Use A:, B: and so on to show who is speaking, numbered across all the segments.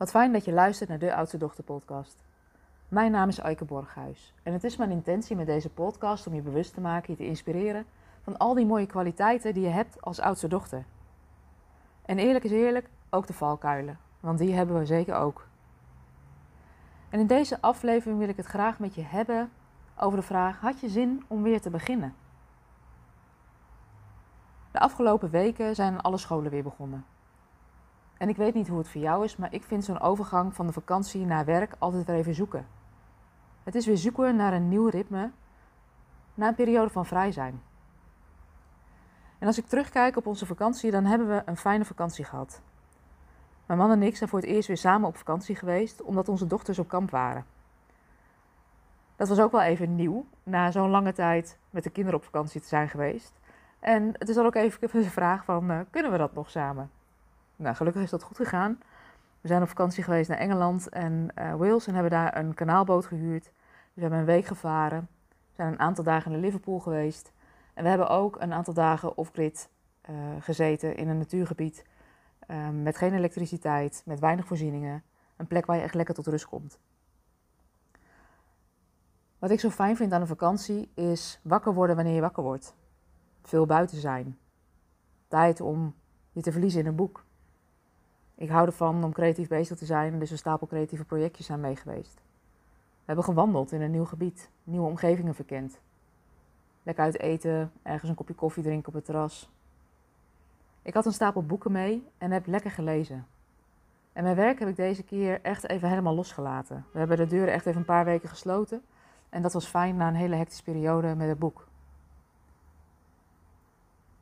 A: Wat fijn dat je luistert naar de Oudste Dochter podcast. Mijn naam is Eike Borghuis en het is mijn intentie met deze podcast om je bewust te maken, je te inspireren van al die mooie kwaliteiten die je hebt als oudste dochter. En eerlijk is eerlijk, ook de valkuilen, want die hebben we zeker ook. En in deze aflevering wil ik het graag met je hebben over de vraag: had je zin om weer te beginnen? De afgelopen weken zijn alle scholen weer begonnen. En ik weet niet hoe het voor jou is, maar ik vind zo'n overgang van de vakantie naar werk altijd weer even zoeken. Het is weer zoeken naar een nieuw ritme, na een periode van vrij zijn. En als ik terugkijk op onze vakantie, dan hebben we een fijne vakantie gehad. Mijn man en ik zijn voor het eerst weer samen op vakantie geweest, omdat onze dochters op kamp waren. Dat was ook wel even nieuw, na zo'n lange tijd met de kinderen op vakantie te zijn geweest. En het is dan ook even de vraag van, uh, kunnen we dat nog samen? Nou, gelukkig is dat goed gegaan. We zijn op vakantie geweest naar Engeland en uh, Wales en hebben daar een kanaalboot gehuurd. We hebben een week gevaren. We zijn een aantal dagen in Liverpool geweest. En we hebben ook een aantal dagen off-grid uh, gezeten in een natuurgebied. Uh, met geen elektriciteit, met weinig voorzieningen. Een plek waar je echt lekker tot rust komt. Wat ik zo fijn vind aan een vakantie is wakker worden wanneer je wakker wordt. Veel buiten zijn. Tijd om je te verliezen in een boek. Ik hou ervan om creatief bezig te zijn, dus een stapel creatieve projectjes zijn mee geweest. We hebben gewandeld in een nieuw gebied, nieuwe omgevingen verkend. Lekker uit eten, ergens een kopje koffie drinken op het terras. Ik had een stapel boeken mee en heb lekker gelezen. En mijn werk heb ik deze keer echt even helemaal losgelaten. We hebben de deuren echt even een paar weken gesloten. En dat was fijn na een hele hectische periode met het boek.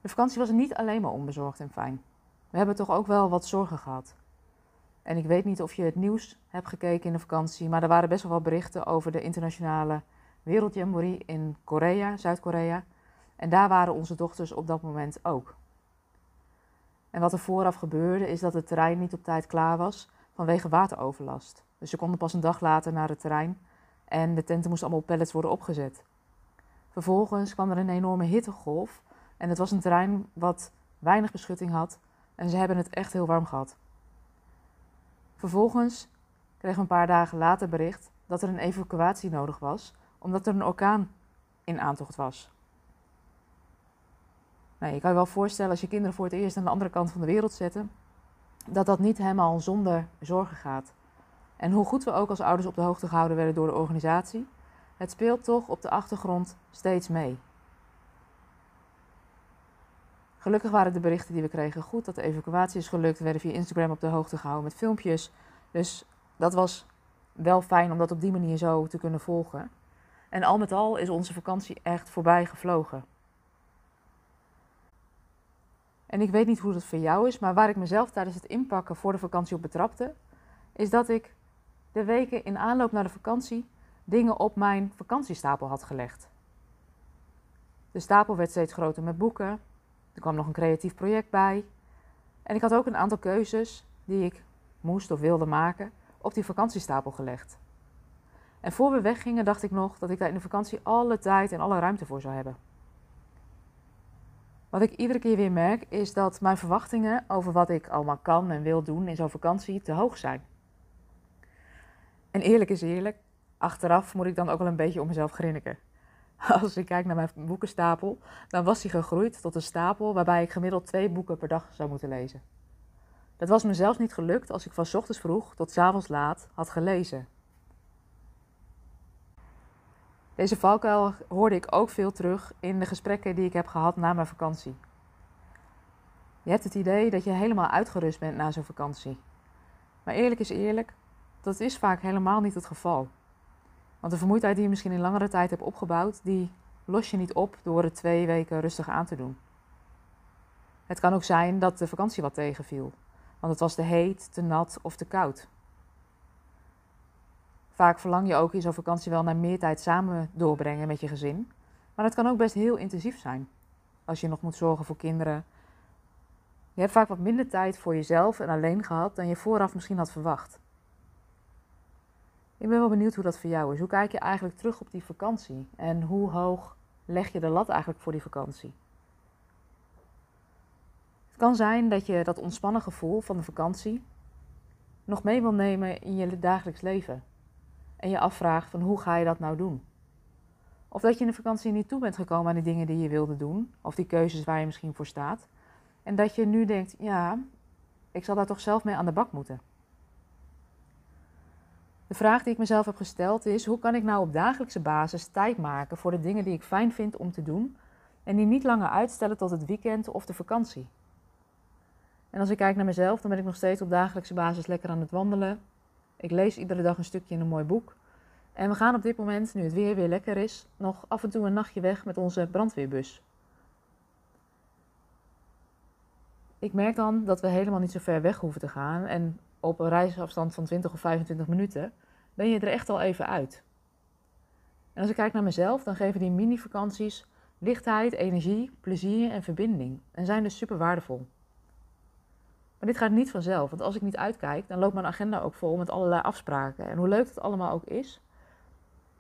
A: De vakantie was niet alleen maar onbezorgd en fijn. We hebben toch ook wel wat zorgen gehad. En ik weet niet of je het nieuws hebt gekeken in de vakantie, maar er waren best wel wat berichten over de internationale wereldjamboree in Korea, Zuid-Korea. En daar waren onze dochters op dat moment ook. En wat er vooraf gebeurde is dat het terrein niet op tijd klaar was vanwege wateroverlast. Dus ze konden pas een dag later naar het terrein en de tenten moesten allemaal op pallets worden opgezet. Vervolgens kwam er een enorme hittegolf en het was een terrein wat weinig beschutting had en ze hebben het echt heel warm gehad. Vervolgens kregen we een paar dagen later bericht dat er een evacuatie nodig was, omdat er een orkaan in aantocht was. Nou, je kan je wel voorstellen als je kinderen voor het eerst aan de andere kant van de wereld zetten, dat dat niet helemaal zonder zorgen gaat. En hoe goed we ook als ouders op de hoogte gehouden werden door de organisatie, het speelt toch op de achtergrond steeds mee. Gelukkig waren de berichten die we kregen goed, dat de evacuatie is gelukt. We werden via Instagram op de hoogte gehouden met filmpjes. Dus dat was wel fijn om dat op die manier zo te kunnen volgen. En al met al is onze vakantie echt voorbij gevlogen. En ik weet niet hoe dat voor jou is, maar waar ik mezelf tijdens het inpakken voor de vakantie op betrapte, is dat ik de weken in aanloop naar de vakantie dingen op mijn vakantiestapel had gelegd. De stapel werd steeds groter met boeken, er kwam nog een creatief project bij. En ik had ook een aantal keuzes die ik moest of wilde maken op die vakantiestapel gelegd. En voor we weggingen dacht ik nog dat ik daar in de vakantie alle tijd en alle ruimte voor zou hebben. Wat ik iedere keer weer merk is dat mijn verwachtingen over wat ik allemaal kan en wil doen in zo'n vakantie te hoog zijn. En eerlijk is eerlijk, achteraf moet ik dan ook wel een beetje om mezelf grinniken. Als ik kijk naar mijn boekenstapel, dan was die gegroeid tot een stapel waarbij ik gemiddeld twee boeken per dag zou moeten lezen. Dat was me zelfs niet gelukt als ik van ochtends vroeg tot s avonds laat had gelezen. Deze valkuil hoorde ik ook veel terug in de gesprekken die ik heb gehad na mijn vakantie. Je hebt het idee dat je helemaal uitgerust bent na zo'n vakantie. Maar eerlijk is eerlijk, dat is vaak helemaal niet het geval. Want de vermoeidheid die je misschien in langere tijd hebt opgebouwd, die los je niet op door het twee weken rustig aan te doen. Het kan ook zijn dat de vakantie wat tegenviel, want het was te heet, te nat of te koud. Vaak verlang je ook in zo'n vakantie wel naar meer tijd samen doorbrengen met je gezin, maar het kan ook best heel intensief zijn. Als je nog moet zorgen voor kinderen. Je hebt vaak wat minder tijd voor jezelf en alleen gehad dan je vooraf misschien had verwacht. Ik ben wel benieuwd hoe dat voor jou is. Hoe kijk je eigenlijk terug op die vakantie? En hoe hoog leg je de lat eigenlijk voor die vakantie? Het kan zijn dat je dat ontspannen gevoel van de vakantie nog mee wil nemen in je dagelijks leven. En je afvraagt van hoe ga je dat nou doen? Of dat je in de vakantie niet toe bent gekomen aan die dingen die je wilde doen, of die keuzes waar je misschien voor staat. En dat je nu denkt, ja, ik zal daar toch zelf mee aan de bak moeten. De vraag die ik mezelf heb gesteld is: hoe kan ik nou op dagelijkse basis tijd maken voor de dingen die ik fijn vind om te doen en die niet langer uitstellen tot het weekend of de vakantie? En als ik kijk naar mezelf, dan ben ik nog steeds op dagelijkse basis lekker aan het wandelen. Ik lees iedere dag een stukje in een mooi boek. En we gaan op dit moment, nu het weer weer lekker is, nog af en toe een nachtje weg met onze brandweerbus. Ik merk dan dat we helemaal niet zo ver weg hoeven te gaan. En op een reisafstand van 20 of 25 minuten ben je er echt al even uit. En als ik kijk naar mezelf, dan geven die mini-vakanties lichtheid, energie, plezier en verbinding. En zijn dus super waardevol. Maar dit gaat niet vanzelf, want als ik niet uitkijk, dan loopt mijn agenda ook vol met allerlei afspraken. En hoe leuk het allemaal ook is,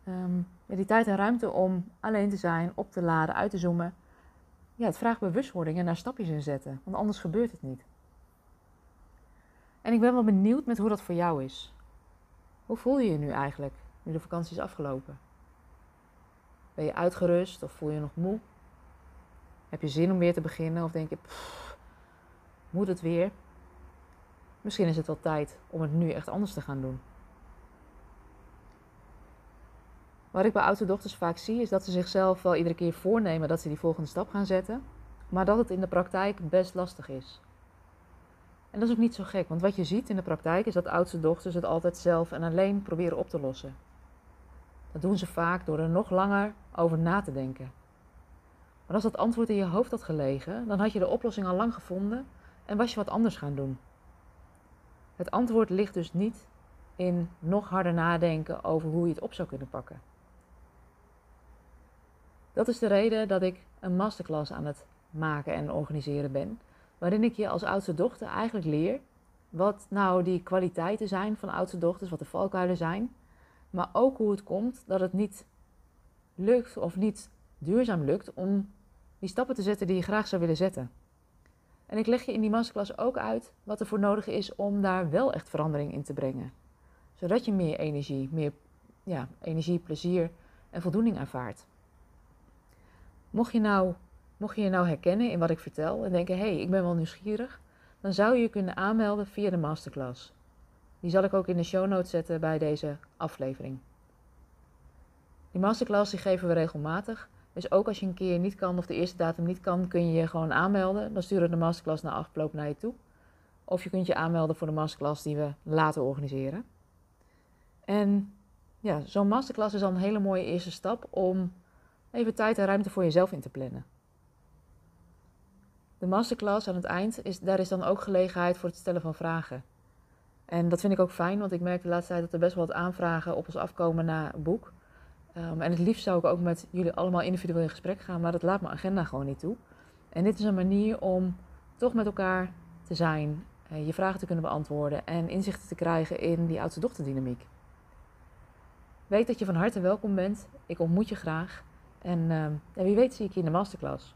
A: um, die tijd en ruimte om alleen te zijn, op te laden, uit te zoomen, ja, het vraagt bewustwording en daar stapjes in zetten, want anders gebeurt het niet. En ik ben wel benieuwd met hoe dat voor jou is. Hoe voel je je nu eigenlijk, nu de vakantie is afgelopen? Ben je uitgerust of voel je nog moe? Heb je zin om weer te beginnen of denk je, moet het weer? Misschien is het wel tijd om het nu echt anders te gaan doen. Wat ik bij oudste dochters vaak zie, is dat ze zichzelf wel iedere keer voornemen dat ze die volgende stap gaan zetten, maar dat het in de praktijk best lastig is. En dat is ook niet zo gek, want wat je ziet in de praktijk is dat oudste dochters het altijd zelf en alleen proberen op te lossen. Dat doen ze vaak door er nog langer over na te denken. Maar als dat antwoord in je hoofd had gelegen, dan had je de oplossing al lang gevonden en was je wat anders gaan doen. Het antwoord ligt dus niet in nog harder nadenken over hoe je het op zou kunnen pakken. Dat is de reden dat ik een masterclass aan het maken en organiseren ben, waarin ik je als oudste dochter eigenlijk leer wat nou die kwaliteiten zijn van oudste dochters, wat de valkuilen zijn, maar ook hoe het komt dat het niet lukt of niet duurzaam lukt om die stappen te zetten die je graag zou willen zetten. En ik leg je in die masterclass ook uit wat er voor nodig is om daar wel echt verandering in te brengen. Zodat je meer energie, meer ja, energie, plezier en voldoening ervaart. Mocht je, nou, mocht je je nou herkennen in wat ik vertel en denken, hé, hey, ik ben wel nieuwsgierig, dan zou je je kunnen aanmelden via de masterclass. Die zal ik ook in de show notes zetten bij deze aflevering. Die masterclass die geven we regelmatig. Dus ook als je een keer niet kan of de eerste datum niet kan, kun je je gewoon aanmelden. Dan sturen we de masterclass na afgelopen naar je toe. Of je kunt je aanmelden voor de masterclass die we later organiseren. En ja, zo'n masterclass is al een hele mooie eerste stap om even tijd en ruimte voor jezelf in te plannen. De masterclass aan het eind, is, daar is dan ook gelegenheid voor het stellen van vragen. En dat vind ik ook fijn, want ik merk de laatste tijd dat er best wel wat aanvragen op ons afkomen na boek. Um, en het liefst zou ik ook met jullie allemaal individueel in gesprek gaan, maar dat laat mijn agenda gewoon niet toe. En dit is een manier om toch met elkaar te zijn, eh, je vragen te kunnen beantwoorden en inzichten te krijgen in die oudste dochterdynamiek. Weet dat je van harte welkom bent. Ik ontmoet je graag. En uh, wie weet zie ik je in de masterclass.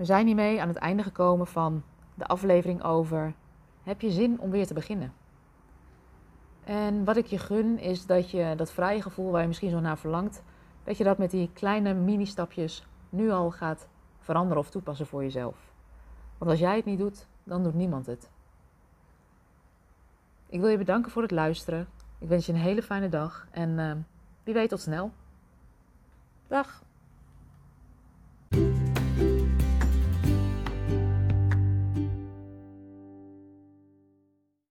A: We zijn hiermee aan het einde gekomen van de aflevering over heb je zin om weer te beginnen? En wat ik je gun is dat je dat vrije gevoel waar je misschien zo naar verlangt, dat je dat met die kleine mini-stapjes nu al gaat veranderen of toepassen voor jezelf. Want als jij het niet doet, dan doet niemand het. Ik wil je bedanken voor het luisteren. Ik wens je een hele fijne dag en uh, wie weet tot snel. Dag!